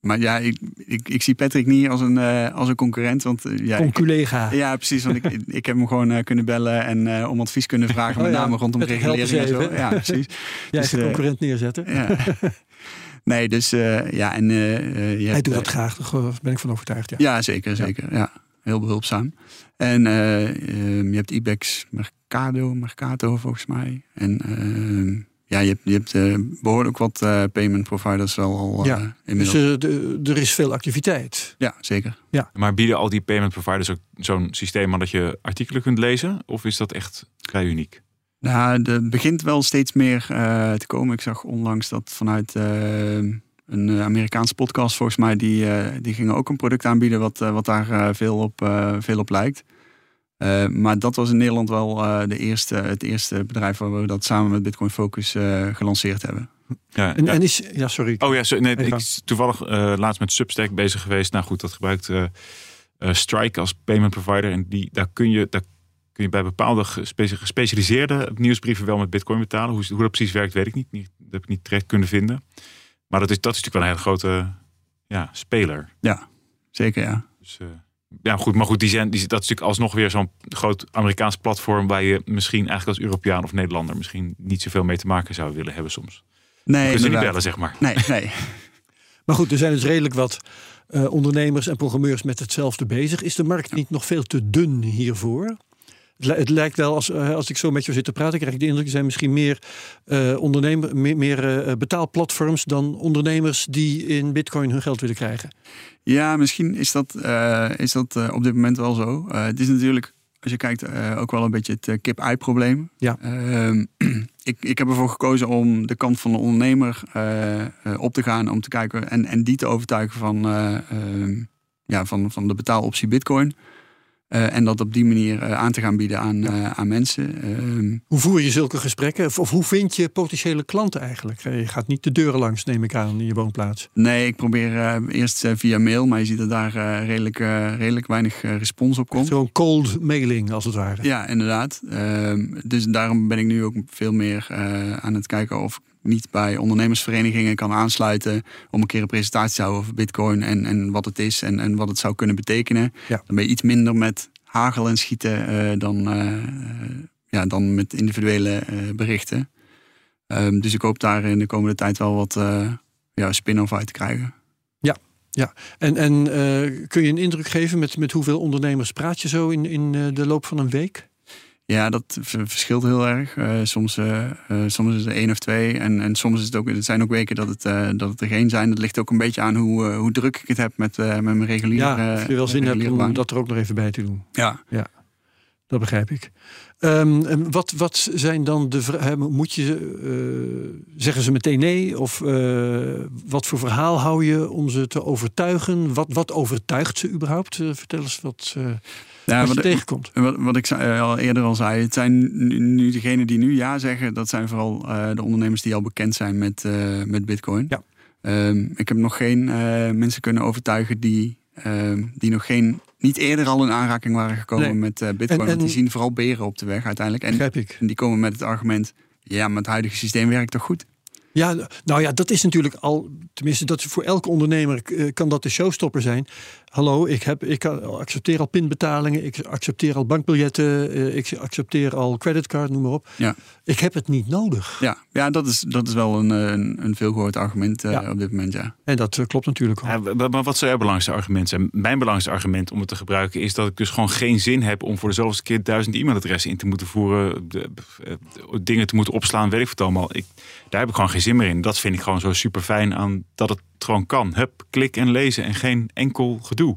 Maar ja, ik, ik, ik zie Patrick niet als een, eh, als een concurrent. Want eh, ja, ik- Conculega. Ja, precies. Want ik, [laughs] ik heb hem gewoon eh, kunnen bellen en om advies kunnen vragen. Oh met ja, name rondom regulering en zo. Ja, [laughs] precies. Jij dus, concurrent neerzetten. Ja. [laughs] Nee, dus ja, en je Hij hebt, doet dat graag, daar ben ik van overtuigd. Ja. Ja, zeker, zeker. Ja. Heel behulpzaam. En eh, ehm, je hebt IBEX Mercado, Mercato volgens mij. En ehm, ja, je hebt, je hebt eh, behoorlijk wat eh, payment providers wel al Ja, eh, Dus inmiddels. eh, de- er is veel activiteit. ja, zeker. Maar bieden al die payment providers ook zo'n systeem aan dat je artikelen kunt lezen? Of is dat echt vrij uniek? Nou, er begint wel steeds meer eh, te komen. Ik zag onlangs dat vanuit een Amerikaanse podcast, volgens mij, die, eh, die gingen ook een product aanbieden wat, wat daar eh, veel, op, eh, veel op lijkt. Eh, maar dat was in Nederland wel eh, de eerste, het eerste bedrijf waar we dat samen met Bitcoin Focus eh, gelanceerd hebben. Ja, En, ja. en is, ja, sorry. Oh ja, zo- nee, Even. ik is toevallig eh, laatst met Substack bezig geweest. Nou goed, dat gebruikt eh, eh, Strike als payment provider. En die, daar, kun je, daar kun je bij bepaalde gespe- gespecialiseerde nieuwsbrieven wel met bitcoin betalen. Hoe, hoe dat precies werkt, weet ik niet. niet. Dat heb ik niet terecht kunnen vinden. Maar dat is, dat is natuurlijk wel een hele grote ja, speler. Zeker, ja. Dus, eh, ja, goed, maar goed, die zijn, die, dat is natuurlijk alsnog weer zo'n groot Amerikaans platform waar je misschien eigenlijk als Europeaan of Nederlander misschien niet zoveel mee te maken zou willen hebben soms. Nee, Kun je niet inderdaad. bellen, zeg maar. Nee, nee. [laughs] Maar goed, er zijn dus redelijk wat eh, ondernemers en programmeurs met hetzelfde bezig. Is de markt niet nog veel te dun hiervoor? Het, li- het lijkt wel, als, eh, als ik zo met jou zit te praten, krijg ik de indruk... er zijn misschien meer, eh ondernemer, meer, meer eh, betaalplatforms dan ondernemers... die in bitcoin hun geld willen krijgen. Ja, misschien is dat, is dat op dit moment wel zo. Het is natuurlijk, als je kijkt, ook wel een beetje het eh, kip-ei-probleem. Ja. Ehm, [clears throat] ik, ik heb ervoor gekozen om de kant van de ondernemer op te gaan. Om te kijken en, en die te overtuigen van, eh, ehm, ja, van, van de betaaloptie Bitcoin. Uh, en dat op die manier uh, aan te gaan bieden aan, ja. uh, aan mensen. Ehm, hoe voer je zulke gesprekken? Of, of, hoe vind je potentiële klanten eigenlijk? Je gaat niet de deuren langs, neem ik aan, in je woonplaats. Nee, ik probeer eerst via mail, maar je ziet dat daar redelijk, redelijk weinig respons op komt. Zo'n cold mailing als het ware. Ja, inderdaad. Ehm, dus daarom ben ik nu ook veel meer aan het kijken of niet bij ondernemersverenigingen kan aansluiten om een keer een presentatie te houden over Bitcoin en, en wat het is en, en wat het zou kunnen betekenen. Ja. Dan ben je iets minder met hagel en schieten uh, dan, uh, ja, dan met individuele uh, berichten. Um, dus ik hoop daar in de komende tijd wel wat ja, spin-off uit te krijgen. Ja, ja. en, en kun je een indruk geven met, met hoeveel ondernemers praat je zo in, in de loop van een week? Ja, dat verschilt heel erg. Uh, soms, uh, uh, soms is er één of twee. En, en soms is het ook, het zijn ook weken dat het, dat het er geen zijn. Dat ligt ook een beetje aan hoe, hoe druk ik het heb met, met mijn reguliere Ja, of je wel zin hebt om dat er ook nog even bij te doen. Ja. ja dat begrijp ik. Um, wat, wat zijn dan de vragen? Moet je, zeggen ze meteen nee? Of wat voor verhaal hou je om ze te overtuigen? Wat, wat overtuigt ze überhaupt? vertel eens wat ja, wat, je tegenkomt. Wat, wat ik al eerder al zei, het zijn nu, degenen die nu ja zeggen, dat zijn vooral uh, de ondernemers die al bekend zijn met, uh, met Bitcoin. Ja. Um, ik heb nog geen uh, mensen kunnen overtuigen die, um, die nog geen, niet eerder al in aanraking waren gekomen Nee. met Bitcoin. En- want die zien vooral beren op de weg uiteindelijk. En, Begrijp ik. en die komen met het argument, ja, maar het huidige systeem werkt toch goed? Ja, nou ja, dat is natuurlijk al, tenminste, dat voor elke ondernemer eh, kan dat de showstopper zijn. Hallo, ik, heb, ik kan- accepteer al pinbetalingen, ik accepteer al bankbiljetten, eh, ik accepteer al creditcard, noem maar op. Ja. Ik heb het niet nodig. Ja, ja dat, is, dat is wel een, een, een veelgehoord argument eh, op dit moment, ja. En dat eh, klopt natuurlijk ook. Ja, maar wat zou jouw belangrijkste argument zijn? Mijn belangrijkste argument om het te gebruiken is dat ik dus gewoon geen zin heb om voor de zoveelste keer duizend e-mailadressen in te moeten voeren, de, eh, dingen te moeten opslaan, weet ik wat allemaal. Ik, daar heb ik gewoon geen zin meer in. Dat vind ik gewoon zo super fijn aan dat het gewoon kan. Hup, klik en lezen en geen enkel gedoe.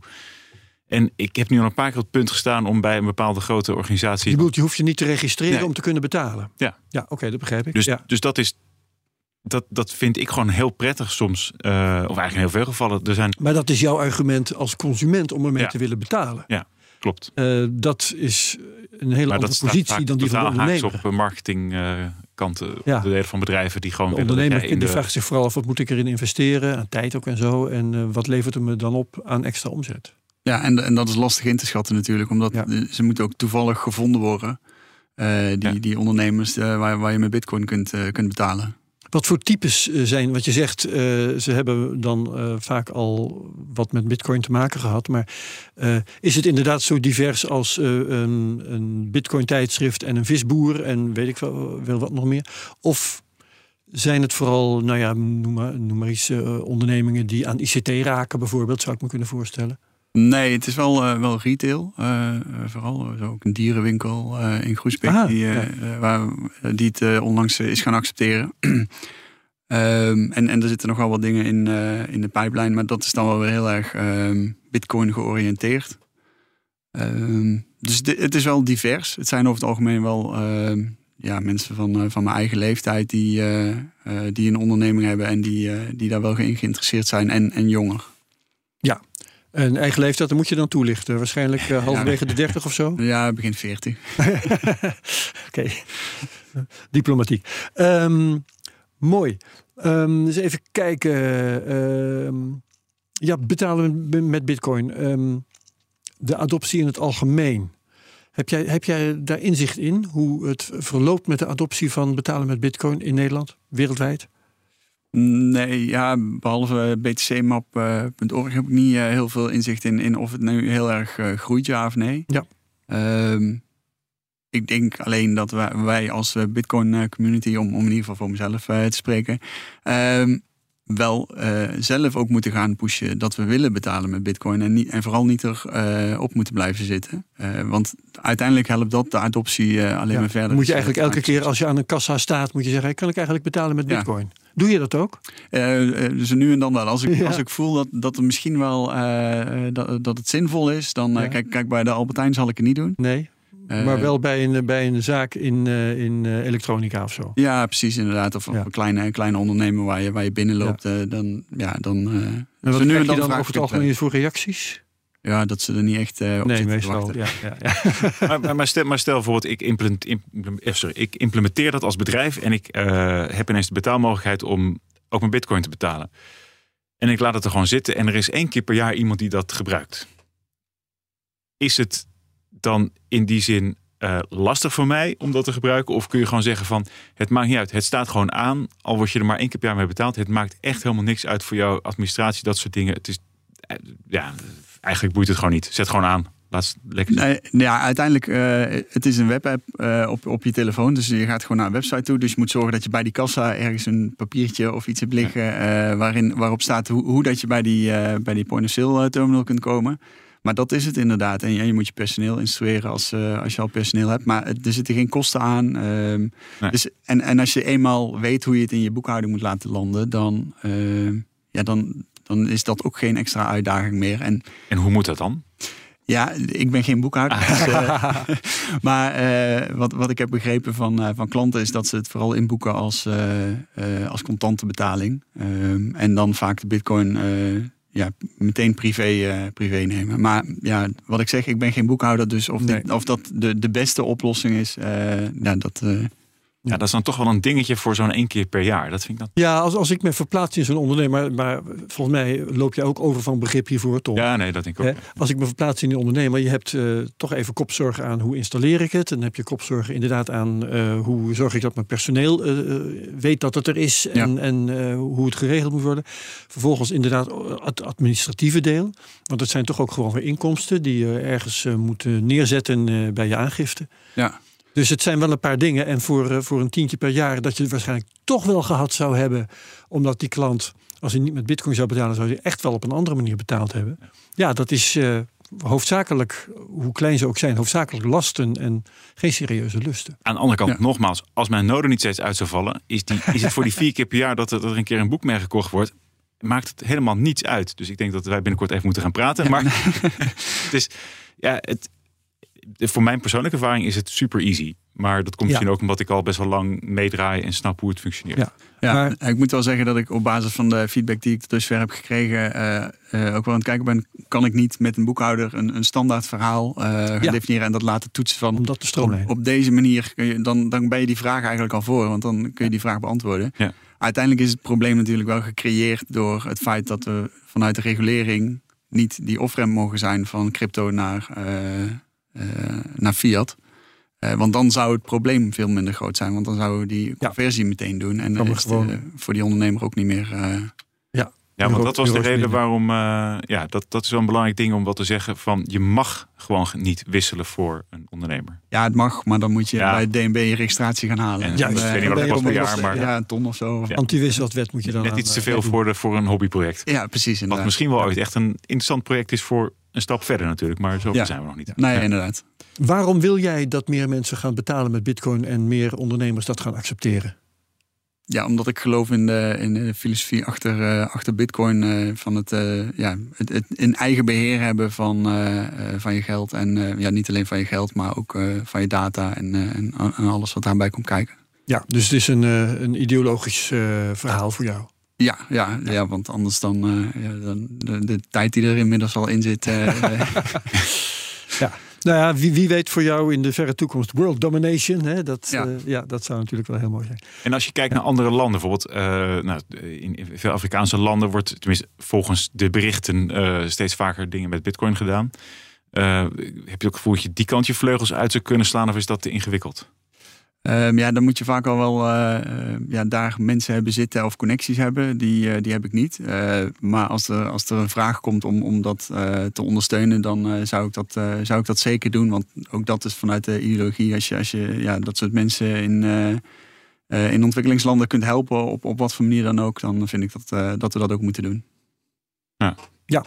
En ik heb nu al een paar keer op het punt gestaan om bij een bepaalde grote organisatie. Je, bedoelt, je hoeft je niet te registreren Nee. om te kunnen betalen. Ja. Ja, oké, dat begrijp ik. Dus, ja. dus dat is. Dat, dat vind ik gewoon heel prettig soms. eh, of eigenlijk in heel veel gevallen. Er zijn. Maar dat is jouw argument als consument om ermee Ja. te willen betalen. Klopt. Eh, dat is een hele Maar andere positie dan die van de ondernemer. op marketingkanten. Ja. De delen van bedrijven die gewoon De ondernemer in die de- vraagt zich vooral af wat moet ik erin investeren, aan tijd ook en zo. En eh, wat levert het me dan op aan extra omzet? Ja, en, en dat is lastig in te schatten natuurlijk, omdat Ja. de- ze moeten ook toevallig gevonden worden. eh, die, Ja. die ondernemers eh, waar, waar je met bitcoin kunt, eh, kunt betalen. Wat voor types eh, zijn, wat je zegt, eh, ze hebben dan eh, vaak al wat met bitcoin te maken gehad. Maar is het inderdaad zo divers als een, een bitcoin tijdschrift en een visboer en weet ik wel, wel wat nog meer? Of zijn het vooral, nou ja, noem maar, noem maar iets, ondernemingen die aan ICT raken bijvoorbeeld, zou ik me kunnen voorstellen? Nee, het is wel, eh, wel retail. eh, eh, vooral zo ook een dierenwinkel in Groesbeek Ah, die, ja. waar, die het onlangs is gaan accepteren. [clears throat] Ehm, en, en er zitten nog wel wat dingen in, in de pijplijn, maar dat is dan wel weer heel erg ehm, bitcoin georiënteerd. Ehm, dus de- het is wel divers. Het zijn over het algemeen wel ja, mensen van, van mijn eigen leeftijd die, die een onderneming hebben en die, die daar wel in geïnteresseerd zijn en, en jonger. Een eigen leeftijd, dat moet je dan toelichten. Waarschijnlijk eh, [laughs] halverwege de 30 of zo. [laughs] Ja, begin 40. [laughs] Oké, diplomatiek. Ehm, mooi. Ehm eens even kijken. Ehm, ja, betalen met- bitcoin. De adoptie in het algemeen. Heb jij, heb jij daar inzicht in? Hoe het verloopt met de adoptie van betalen met bitcoin in Nederland? Wereldwijd? Nee, ja, behalve btcmap.org heb ik niet eh, heel veel inzicht in, in of het nu heel erg eh, groeit, ja of nee. Ja. Ehm, ik denk alleen dat wij, als eh, Bitcoin community, om, om in ieder geval voor mezelf te spreken, ehm, wel zelf ook moeten gaan pushen dat we willen betalen met Bitcoin en, niet, en vooral niet erop op moeten blijven zitten. Want uiteindelijk helpt dat de adoptie alleen Ja. maar verder. Moet je Dus, eigenlijk elke keer als je aan een kassa staat, moet je zeggen: kan ik eigenlijk betalen met Ja. bitcoin? Doe je dat ook? Eh, dus nu en dan wel. Als ik, Ja. als ik voel dat, dat er misschien wel eh, dat, dat het zinvol is, dan Ja. kijk, kijk bij de Albertijn zal ik het niet doen. Nee. Maar wel bij een, bij een zaak in, in elektronica of zo. Ja, precies inderdaad. Of, of Ja. een kleine, kleine ondernemer waar je, waar je binnenloopt, dan ja, dan. En wat nu en dan je dan vraag over het algemeen voor reacties? Ja, dat ze er niet echt uh, op nee, zitten meestal, te wachten. Ja, ja, ja. [laughs] maar, maar, stel, maar stel bijvoorbeeld, ik, implement, implement, eh, sorry, ik implementeer dat als bedrijf en ik uh, heb ineens de betaalmogelijkheid om ook mijn bitcoin te betalen. En ik laat het er gewoon zitten en er is één keer per jaar iemand die dat gebruikt. Is het dan in die zin uh, lastig voor mij om dat te gebruiken? Of kun je gewoon zeggen van het maakt niet uit. Het staat gewoon aan. Al word je er maar één keer per jaar mee betaald. Het maakt echt helemaal niks uit voor jouw administratie, dat soort dingen. Het is ja, eigenlijk boeit het gewoon niet. Zet gewoon aan. Laat lekker. Nee, ja, uiteindelijk, uh, het is een webapp uh, op, op je telefoon. Dus je gaat gewoon naar een website toe. Dus je moet zorgen dat je bij die kassa ergens een papiertje of iets hebt liggen. Ja. Uh, waarin, waarop staat hoe, hoe dat je bij die, bij die point-of-sale terminal kunt komen. Maar dat is het inderdaad. En je moet je personeel instrueren als, als je al personeel hebt. Maar er zitten geen kosten aan. Um, nee. dus, en, en als je eenmaal weet hoe je het in je boekhouding moet laten landen, dan, ja, dan, dan is dat ook geen extra uitdaging meer. En, en hoe moet dat dan? Ja, ik ben geen boekhouder. Dus, uh, [laughs] maar uh, wat, wat ik heb begrepen van, uh, van klanten is dat ze het vooral inboeken als, als contante betaling. Ehm, en dan vaak de bitcoin ja, meteen privé, privé nemen. Maar ja, wat ik zeg, ik ben geen boekhouder. Dus of, nee. dit, of dat de, de beste oplossing is, ja, dat... Ja, dat is dan toch wel een dingetje voor zo'n één keer per jaar. Dat vind ik dan... Ja, als, als ik me verplaats in zo'n ondernemer, maar volgens mij loop je ook over van begrip hiervoor, Tom. Ja, nee, dat denk ik ook. Als ik me verplaats in een ondernemer, je hebt uh, toch even kopzorgen aan hoe installeer ik het. En dan heb je kopzorgen inderdaad aan uh, hoe zorg ik dat mijn personeel uh, weet dat het er is en, ja. en hoe het geregeld moet worden. Vervolgens inderdaad het administratieve deel. Want het zijn toch ook gewoon weer inkomsten die je ergens moeten neerzetten bij je aangifte. Ja. Dus het zijn wel een paar dingen. En voor, uh, voor een tientje per jaar dat je het waarschijnlijk toch wel gehad zou hebben. Omdat die klant, als hij niet met bitcoin zou betalen, zou hij echt wel op een andere manier betaald hebben. Ja, dat is uh, hoofdzakelijk, hoe klein ze ook zijn, hoofdzakelijk lasten en geen serieuze lusten. Aan de andere kant, ja. nogmaals, als mijn noden niet steeds uit zou vallen, is, die, is het voor die [laughs] vier keer per jaar dat er, dat er een keer een boek mee gekocht wordt, maakt het helemaal niets uit. Dus ik denk dat wij binnenkort even moeten gaan praten. Ja. Maar [laughs] dus ja, het, voor mijn persoonlijke ervaring is het super easy. Maar dat komt ja. misschien ook omdat ik al best wel lang meedraai en snap hoe het functioneert. Ja, ja maar, ik moet wel zeggen dat ik op basis van de feedback die ik tot dusver heb gekregen, uh, uh, ook wel aan het kijken ben, kan ik niet met een boekhouder een, een standaard verhaal uh, gaan ja. definiëren en dat laten toetsen van. Om dat te stroomlijnen. Op, op, deze manier kun je, dan, dan ben je die vraag eigenlijk al voor, want dan kun je die vraag beantwoorden. Ja. Uiteindelijk is het probleem natuurlijk wel gecreëerd door het feit dat we vanuit de regulering niet die off-ramp mogen zijn van crypto naar uh, naar fiat. Uh, want dan zou het probleem veel minder groot zijn. Want dan zouden we die conversie ja. meteen doen. En dan is gewoon... het, uh, voor die ondernemer ook niet meer. ja. Ja, want dat was de reden waarom. ja, dat, dat is wel een belangrijk ding om wat te zeggen. Van je mag gewoon niet wisselen voor een ondernemer. Ja, het mag, maar dan moet je ja. bij het DNB je registratie gaan halen. En, ja, ik weet niet wat het was per jaar, maar. Ja, een ton of zo. Ja. Anti-wisselwet moet je dan. Net iets te veel voor, de, voor een hobbyproject. Ja, precies. Inderdaad. Wat misschien wel ooit echt een interessant project is voor een stap verder natuurlijk. Maar zo ja. zijn we nog niet. Nee, ja. inderdaad. Waarom wil jij dat meer mensen gaan betalen met bitcoin en meer ondernemers dat gaan accepteren? Ja, omdat ik geloof in de, in de filosofie achter, uh, achter bitcoin. Uh, van het, uh, ja, het, het, in eigen beheer hebben van, van je geld. En ja, niet alleen van je geld, maar ook van je data en, en, en, alles wat daarbij komt kijken. Ja, dus het is een, een ideologisch verhaal voor jou. Ja, ja, ja, want anders dan, ja, dan de, de, tijd die er inmiddels al in zit. [laughs] ja. Nou ja, wie, wie, weet voor jou in de verre toekomst world domination. Hè? Dat, ja. Uh, ja, dat zou natuurlijk wel heel mooi zijn. En als je kijkt ja. naar andere landen, bijvoorbeeld uh, nou, in, in, veel Afrikaanse landen wordt, tenminste volgens de berichten, uh, steeds vaker dingen met bitcoin gedaan. heb je ook het gevoel dat je die kant je vleugels uit zou kunnen slaan of is dat te ingewikkeld? Um, ja, dan moet je vaak al wel uh, ja, daar mensen hebben zitten of connecties hebben. Die, uh, die heb ik niet. Uh, maar als er, als er een vraag komt om, om dat te ondersteunen, dan zou, ik dat, zou ik dat zeker doen. Want ook dat is vanuit de ideologie. Als je, als je ja, dat soort mensen in, in ontwikkelingslanden kunt helpen, op, op wat voor manier dan ook, dan vind ik dat, dat we dat ook moeten doen. Ja. Ja,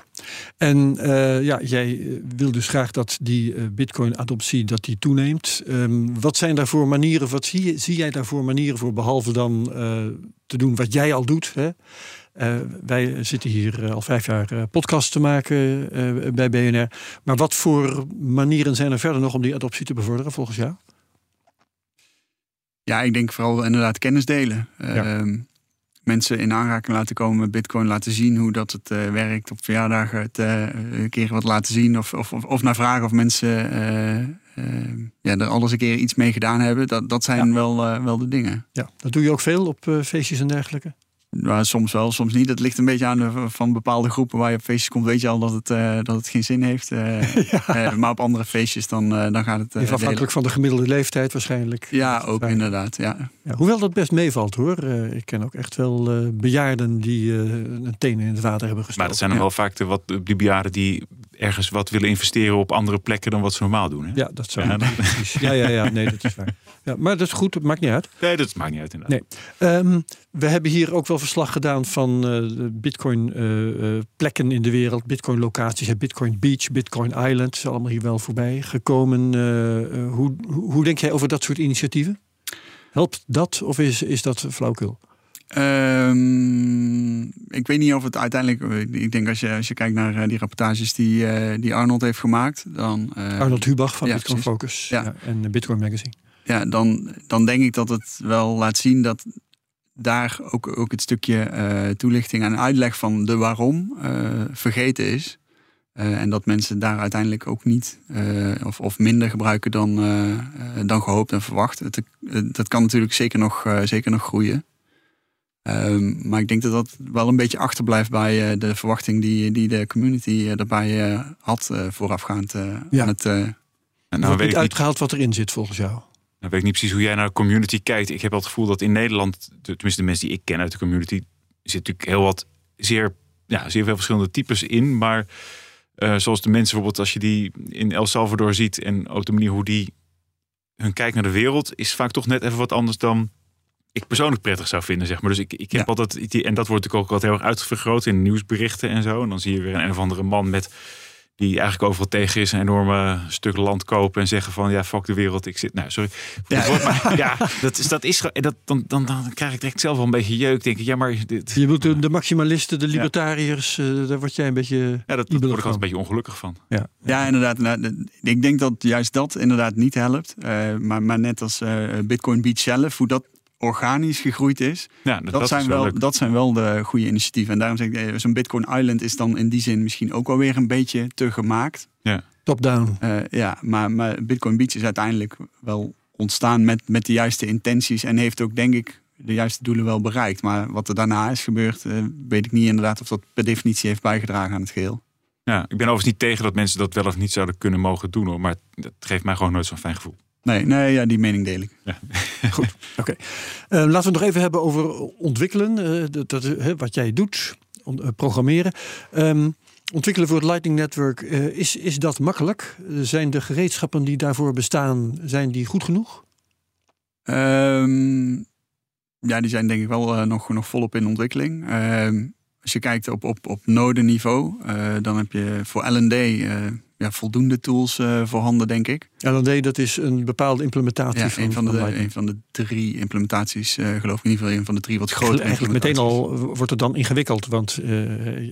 en uh, ja, jij wil dus graag dat die uh, Bitcoin-adoptie dat die toeneemt. Um, wat zijn daarvoor manieren? Wat zie, zie jij daarvoor manieren voor, behalve dan uh, te doen wat jij al doet? Hè? wij zitten hier al vijf jaar podcast te maken bij BNR. Maar wat voor manieren zijn er verder nog om die adoptie te bevorderen volgens jou? Ja, ik denk vooral inderdaad kennis delen. Ja. Um, mensen in aanraking laten komen met Bitcoin, laten zien hoe dat het uh, werkt. Op verjaardagen het een keer wat laten zien. Of, of, of, naar vragen of mensen ja, er alles een keer iets mee gedaan hebben. Dat, dat zijn wel, wel de dingen. Ja, dat doe je ook veel op feestjes en dergelijke? Nou, soms wel, soms niet. Het ligt een beetje aan de, van bepaalde groepen waar je op feestjes komt. Weet je al dat het, uh, dat het geen zin heeft. Uh, [laughs] ja. uh, maar op andere feestjes dan, dan gaat het. Even afhankelijk van de gemiddelde leeftijd waarschijnlijk. Ja, ook inderdaad. Ja. ja. hoewel dat best meevalt hoor. ik ken ook echt wel bejaarden die een tenen in het water hebben gestoken. Maar dat zijn dan wel vaak de, wat, die bejaarden die ergens wat willen investeren op andere plekken dan wat ze normaal doen. Hè? Ja, dat zou ja, ja, ja, ja, nee, dat is waar. [laughs] Ja, maar dat is goed, het maakt niet uit. Nee, dat maakt niet uit inderdaad. Nee. Um, we hebben hier ook wel verslag gedaan van uh, Bitcoin uh, plekken in de wereld, Bitcoin locaties, Bitcoin Beach, Bitcoin Island, is allemaal hier wel voorbij gekomen. hoe, hoe denk jij over dat soort initiatieven? Helpt dat of is, is dat flauwkul? Um, ik weet niet of het uiteindelijk. Ik denk als je, als je kijkt naar die rapportages die, die Arnold heeft gemaakt. Dan, Arnold Hubach van Bitcoin Focus ja. en Bitcoin Magazine. Ja, dan, dan denk ik dat het wel laat zien dat daar ook, ook het stukje uh, toelichting en uitleg van de waarom uh, vergeten is. Uh, en dat mensen daar uiteindelijk ook niet of, of minder gebruiken dan, dan gehoopt en verwacht. Het, dat kan natuurlijk zeker nog, zeker nog groeien. Um, maar ik denk dat dat wel een beetje achterblijft bij de verwachting die, die de community daarbij had voorafgaand ja. aan het. en nou weet ik uitgehaald wat erin zit volgens jou. Ik weet niet precies hoe jij naar de community kijkt. Ik heb wel het gevoel dat in Nederland, tenminste de mensen die ik ken uit de community, zit natuurlijk heel wat zeer, ja, zeer veel verschillende types in. Maar uh, zoals de mensen bijvoorbeeld, als je die in El Salvador ziet en ook de manier hoe die hun kijk naar de wereld, is vaak toch net even wat anders dan ik persoonlijk prettig zou vinden, zeg maar. Dus ik, ik heb ja. altijd, en dat wordt natuurlijk ook altijd heel erg uitvergroot in nieuwsberichten en zo. En dan zie je weer een, een of andere man met die eigenlijk overal tegen is, een enorme stuk land kopen en zeggen van ja, fuck de wereld, ik zit. Nou, sorry. Ja, maar, [laughs] ja dat is dat is dat, dan, dan, dan krijg ik direct zelf wel een beetje jeuk. Denk ik, ja, maar dit, je moet de, de maximalisten, de libertariërs, ja. uh, daar word jij een beetje. Ja, dat, daar word ik altijd een beetje ongelukkig van. Ja, ja inderdaad. Nou, ik denk dat juist dat inderdaad niet helpt. Uh, maar, maar net als uh, Bitcoin Beach zelf, hoe dat organisch gegroeid is. Ja, dat, zijn wel, dat zijn wel de goede initiatieven. En daarom zeg ik, eh, zo'n Bitcoin Island is dan in die zin misschien ook wel weer een beetje te gemaakt. Ja. Top-down. Uh, ja, maar, maar Bitcoin Beach is uiteindelijk wel ontstaan met, met de juiste intenties. En heeft ook, denk ik, de juiste doelen wel bereikt. Maar wat er daarna is gebeurd, uh, weet ik niet inderdaad of dat per definitie heeft bijgedragen aan het geheel. Ja, ik ben overigens niet tegen dat mensen dat wel of niet zouden kunnen mogen doen hoor. Maar dat geeft mij gewoon nooit zo'n fijn gevoel. Nee, nee ja, die mening deel ik. Ja. [laughs] Goed, oké. Okay. Uh, laten we het nog even hebben over ontwikkelen. Uh, dat, dat uh, wat jij doet, programmeren. Um, ontwikkelen voor het Lightning Network, is, is dat makkelijk? zijn de gereedschappen die daarvoor bestaan, zijn die goed genoeg? Um, ja, die zijn denk ik wel nog, nog volop in ontwikkeling. Ehm, als je kijkt op, op, op node-niveau, dan heb je voor L&D ja, voldoende tools uh, voorhanden, denk ik. LND, dat is een bepaalde implementatie ja, van, een van, de, een van de drie implementaties, uh, geloof ik in ieder geval een van de drie wat groter. Eigenlijk meteen al wordt het dan ingewikkeld, want uh,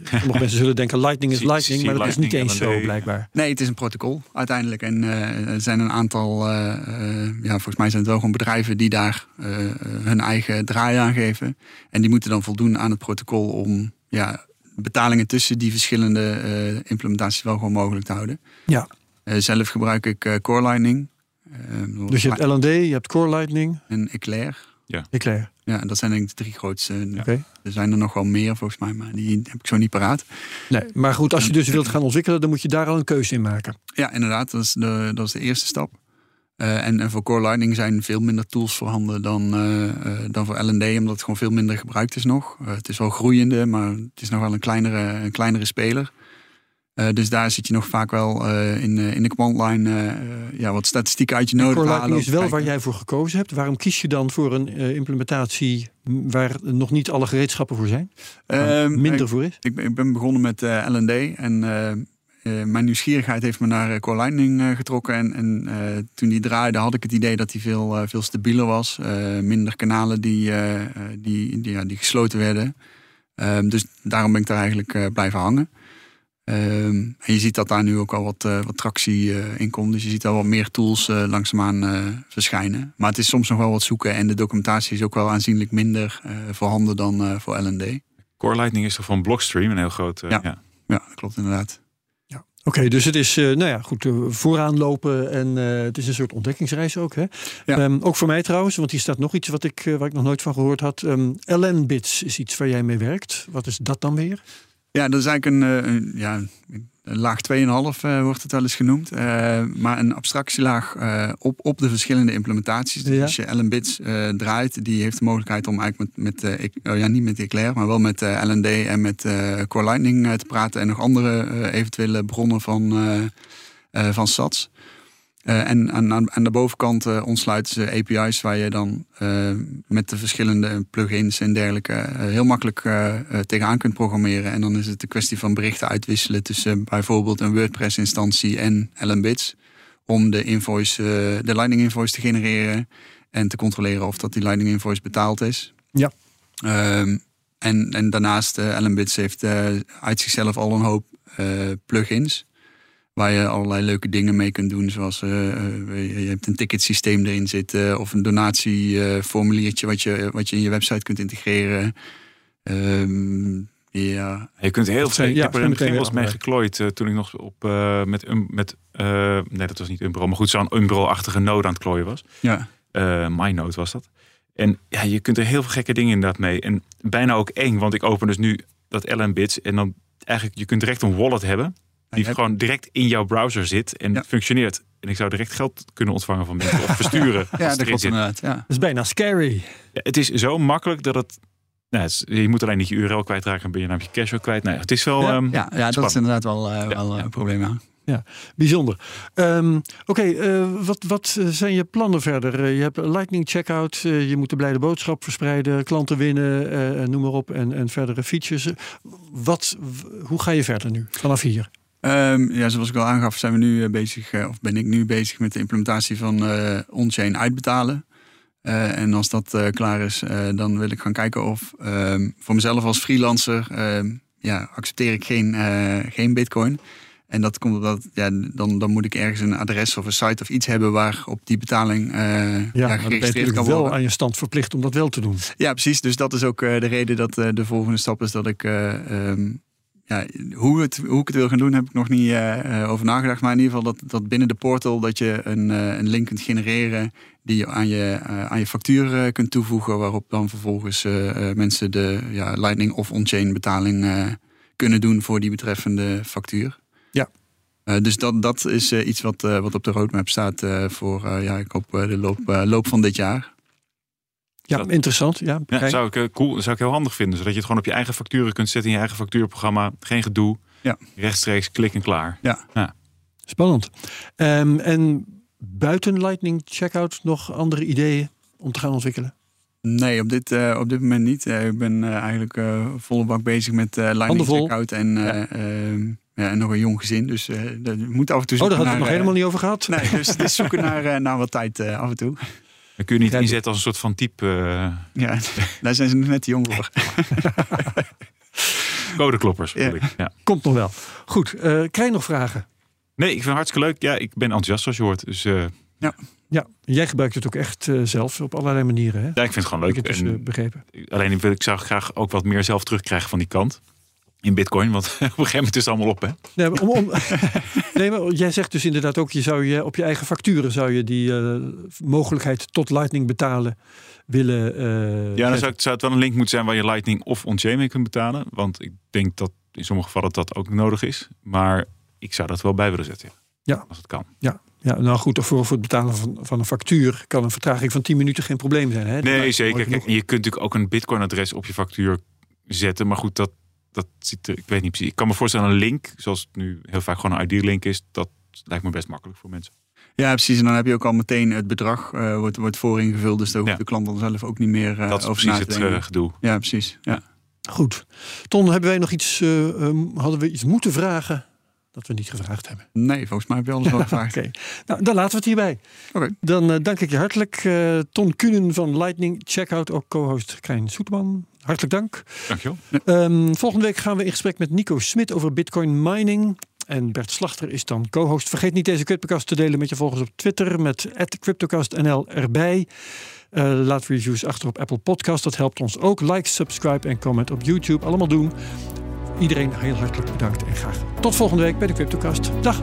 sommige mensen zullen denken Lightning is [laughs] Lightning, maar dat is niet eens zo blijkbaar. Nee, het is een protocol uiteindelijk. En er zijn een aantal, ja, volgens mij zijn het wel gewoon bedrijven die daar hun eigen draai aan geven. En die moeten dan voldoen aan het protocol om ja, betalingen tussen die verschillende uh, implementaties wel gewoon mogelijk te houden. Ja. Uh, zelf gebruik ik uh, Core Lightning. dus je hebt LND, je hebt Core Lightning. En Eclair. Ja. Eclair. Ja, dat zijn denk ik de drie grootste. Okay. Er zijn er nog wel meer volgens mij, maar die heb ik zo niet paraat. Nee, maar goed, als je dus wilt gaan ontwikkelen, dan moet je daar al een keuze in maken. Ja, inderdaad. Dat is de, dat is de eerste stap. Uh, en, en, voor Core Lightning zijn veel minder tools voorhanden dan, uh, uh, dan voor LD, omdat het gewoon veel minder gebruikt is nog. het is wel groeiende, maar het is nog wel een kleinere, een kleinere speler. dus daar zit je nog vaak wel in, in de command line ja, wat statistieken uit je nodig Core Lightning is wel waar jij voor gekozen hebt. Waarom kies je dan voor een implementatie waar nog niet alle gereedschappen voor zijn? Ehm, minder voor is? Ik, ik, ben begonnen met LD en uh, mijn nieuwsgierigheid heeft me naar uh, Core Lightning uh, getrokken. En, en toen die draaide had ik het idee dat hij veel, veel stabieler was. minder kanalen die, die, die, ja, die gesloten werden. Ehm, dus daarom ben ik daar eigenlijk blijven hangen. Ehm, en je ziet dat daar nu ook al wat, wat tractie in komt. Dus je ziet al wat meer tools langzaamaan verschijnen. Maar het is soms nog wel wat zoeken. En de documentatie is ook wel aanzienlijk minder voorhanden dan voor LND. Core Lightning is toch van Blockstream, een heel groot... ja. ja. ja, dat klopt inderdaad. Oké, dus het is, uh, nou ja, goed, uh, vooraan lopen en uh, het is een soort ontdekkingsreis ook. Hè? Ja. Um, ook voor mij trouwens, want hier staat nog iets wat ik, waar ik nog nooit van gehoord had. Um, LN-bits is iets waar jij mee werkt. Wat is dat dan weer? Ja, dat is eigenlijk een, een ja, laag 2,5 uh, wordt het wel eens genoemd. Uh, maar een abstractielaag uh, op, op de verschillende implementaties. Dus ja. als je LN-bits draait, die heeft de mogelijkheid om eigenlijk met, met oh ja, niet met Eclair, maar wel met LND en met Core Lightning te praten. En nog andere eventuele bronnen van, van SATS. Uh, en aan, aan, aan, de bovenkant uh, ontsluiten ze API's waar je dan uh, met de verschillende plugins en dergelijke heel makkelijk tegenaan kunt programmeren. En dan is het een kwestie van berichten uitwisselen tussen bijvoorbeeld een WordPress-instantie en LNBits. Om de, invoice, de Lightning invoice te genereren en te controleren of dat die Lightning invoice betaald is. Ja. Ehm, en, en daarnaast, LNBits heeft uit zichzelf al een hoop plugins. Waar je allerlei leuke dingen mee kunt doen. Zoals uh, je hebt een ticketsysteem erin zitten. Of een donatieformuliertje wat, je, wat je in je website kunt integreren. Um, ja. Je kunt heel veel. Ik heb er in het begin wel eens mee geklooid. Uh, toen ik nog op uh, met, um, met uh, nee, dat was niet Umbro, maar goed, zo'n Umbro-achtige node aan het klooien was. Ja. MyNode was dat. En ja, je kunt er heel veel gekke dingen inderdaad mee. En bijna ook eng, want ik open dus nu dat LN-bits en dan eigenlijk, je kunt direct een wallet hebben die gewoon direct in jouw browser zit en functioneert. En ik zou direct geld kunnen ontvangen van mensen of versturen. [laughs] ja, dat klopt inderdaad. Ja. Dat is bijna scary. Ja, het is zo makkelijk dat het nou, je moet alleen niet je URL kwijtraken en ben je namelijk je cash ook kwijt. Nou, het is wel. Ja, um, ja, ja dat is inderdaad wel, uh, wel een probleem. Ja. Ja, bijzonder. Um, Oké, okay, uh, wat, wat zijn je plannen verder? Uh, je hebt Lightning Checkout, uh, je moet de blijde boodschap verspreiden, klanten winnen, noem maar op, en, en verdere features. Wat, hoe ga je verder nu vanaf hier? Um, ja, zoals ik al aangaf, zijn we nu bezig, of ben ik nu bezig met de implementatie van on-chain uitbetalen. Uh, en als dat uh, klaar is, uh, dan wil ik gaan kijken of ehm, voor mezelf als freelancer ehm, ja, accepteer ik geen, geen bitcoin. En dat komt omdat ja, dan, dan moet ik ergens een adres of een site of iets hebben waar op die betaling ja, ja, geregistreerd kan worden. wel aan je stand verplicht om dat wel te doen. Ja, precies. Dus dat is ook de reden dat de volgende stap is dat ik um, ja, hoe, het, hoe ik het wil gaan doen, heb ik nog niet uh, over nagedacht. Maar in ieder geval dat, dat binnen de portal dat je een, uh, een link kunt genereren die je aan je, uh, aan je factuur kunt toevoegen. Waarop dan vervolgens mensen de ja, Lightning of on-chain betaling kunnen doen voor die betreffende factuur. Ja. dus dat, dat is iets wat, wat op de roadmap staat voor, ja, ik hoop de loop, loop van dit jaar. Ja, interessant. Ja, ja zou ik uh, cool, zou ik heel handig vinden, zodat je het gewoon op je eigen facturen kunt zetten in je eigen factuurprogramma. Geen gedoe. Ja. Rechtstreeks klik en klaar. Ja. ja. Spannend. Um, en buiten Lightning Checkout nog andere ideeën om te gaan ontwikkelen? Nee, op dit, uh, op dit moment niet. Uh, ik ben uh, eigenlijk volle bak bezig met Lightning Checkout en, ja. Ehm, ja. en nog een jong gezin. Dus dat moet af en toe Oh, daar hadden we het nog helemaal niet over gehad. Nee, dus het is zoeken [laughs] naar, naar wat tijd af en toe. Dan kun je niet inzetten als een soort van type. Uh... Ja, [laughs] daar zijn ze nog net jong voor. [laughs] Codekloppers. Ja. ja. Komt nog wel. Goed, uh, krijg je nog vragen? Nee, ik vind het hartstikke leuk. Ja, ik ben enthousiast zoals je hoort. Dus, uh... ja. Ja, jij gebruikt het ook echt uh, zelf op allerlei manieren. Hè? Ja, ik vind het gewoon leuk. Ik heb dus, begrepen. Alleen wil ik zou graag ook wat meer zelf terugkrijgen van die kant in bitcoin? Want [laughs] op een gegeven moment is het allemaal op, hè? Nee, om, om, [laughs] nee, maar jij zegt dus inderdaad ook... je zou je op je eigen facturen zou je die uh, mogelijkheid tot Lightning betalen willen... Uh, ja, dan zou het, zou het wel een link moeten zijn waar je Lightning of on-chain mee kunt betalen. Want ik denk dat in sommige gevallen dat ook nodig is. Maar ik zou dat wel bij willen zetten. Ja. Als het kan. Ja, ja, nou goed, voor, voor het betalen van, van een factuur kan een vertraging van 10 minuten geen probleem zijn. Hè? Nee, zeker. Kijk, je kunt natuurlijk ook een Bitcoin-adres op je factuur zetten. Maar goed, dat dat ziet ik weet niet precies. Ik kan me voorstellen een link, zoals het nu heel vaak gewoon een ID-link is, dat lijkt me best makkelijk voor mensen. Ja, precies. En dan heb je ook al meteen het bedrag uh, wordt, wordt voor ingevuld. Dus daar hoeft ja. de klant dan zelf ook niet meer uh, dat is over precies het uh, gedoe. Ja, precies. Ja. Goed. Ton, hebben wij nog iets, um, hadden we iets moeten vragen dat we niet gevraagd hebben? Nee, volgens mij heb je alles wel [laughs] gevraagd. Oké, nou dan laten we het hierbij. Oké. Dan dank ik je hartelijk. Ton Kunen van Lightning Checkout, ook co-host Krijn Soeteman. Hartelijk dank. Dankjewel. Um, volgende week gaan we in gesprek met Nico Smit over bitcoin mining. En Bert Slachter is dan co-host. Vergeet niet deze Cryptocast te delen met je volgers op Twitter met CryptocastNL erbij. Uh, laat reviews achter op Apple Podcast. Dat helpt ons ook. Like, subscribe en comment op YouTube. Allemaal doen. Iedereen heel hartelijk bedankt en graag tot volgende week bij de Cryptocast. Dag!